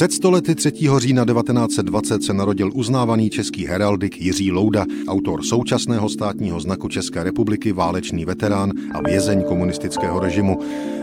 Před stolety 3. října 1920 se narodil uznávaný český heraldik Jiří Louda, autor současného státního znaku České republiky, válečný veterán a vězeň komunistického režimu.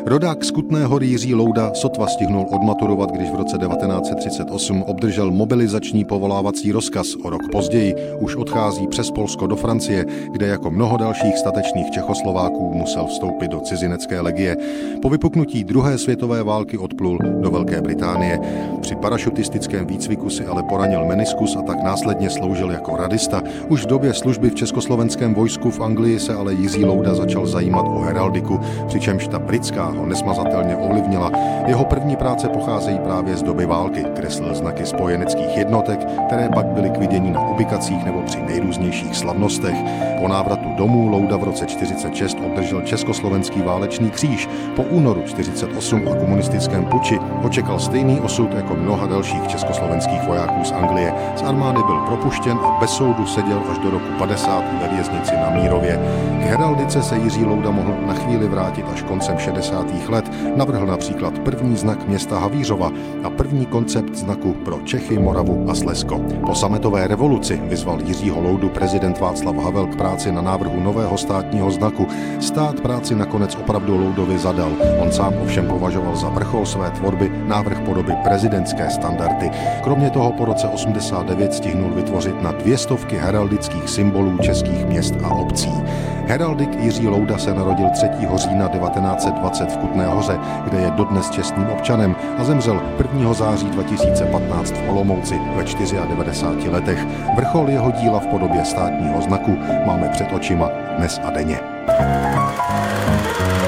Rodák z Kutné hory Jiří Louda sotva stihnul odmaturovat, když v roce 1938 obdržel mobilizační povolávací rozkaz. O rok později už odchází přes Polsko do Francie, kde jako mnoho dalších statečných Čechoslováků musel vstoupit do cizinecké legie. Po vypuknutí druhé světové války odplul do Velké Británie. Při parašutistickém výcviku si ale poranil meniskus a tak následně sloužil jako radista. Už v době služby v československém vojsku v Anglii se ale Jiří Louda začal zajímat o heraldiku, přičemž ta britská ho nesmazatelně ovlivnila. Jeho první práce pocházejí právě z doby války. Kreslil znaky spojeneckých jednotek, které pak byly k vidění na ubikacích nebo při nejrůznějších slavnostech. Po návratu domů Louda v roce 46 obdržel Československý válečný kříž. Po únoru 48 a komunistickém puči očekal stejný osud jako mnoha dalších československých vojáků z Anglie. Z armády byl propuštěn a bez soudu seděl až do roku 50 ve věznici na Mírově. K heraldice se Jiří Louda mohl na chvíli vrátit až koncem 60. let. Navrhl například první znak města Havířova a první koncept znaku pro Čechy, Moravu a Slezsko. Po sametové revoluci vyzval Jiřího Loudu prezident Václav Havel k práci na návrhu nového státního znaku. Stát práci nakonec opravdu Loudovi zadal. On sám ovšem považoval za vrchol své tvorby návrh podoby prezidentské standardy. Kromě toho po roce 89 stihnul vytvořit na dvě stovky heraldických symbolů českých měst a obcí. Heraldik Jiří Louda se narodil 3. října 1920 v Kutné hoře, kde je dodnes čestným občanem a zemřel 1. září 2015 v Olomouci ve 94 letech. Vrchol jeho díla v podobě státního znaku máme před očima dnes a denně. thank you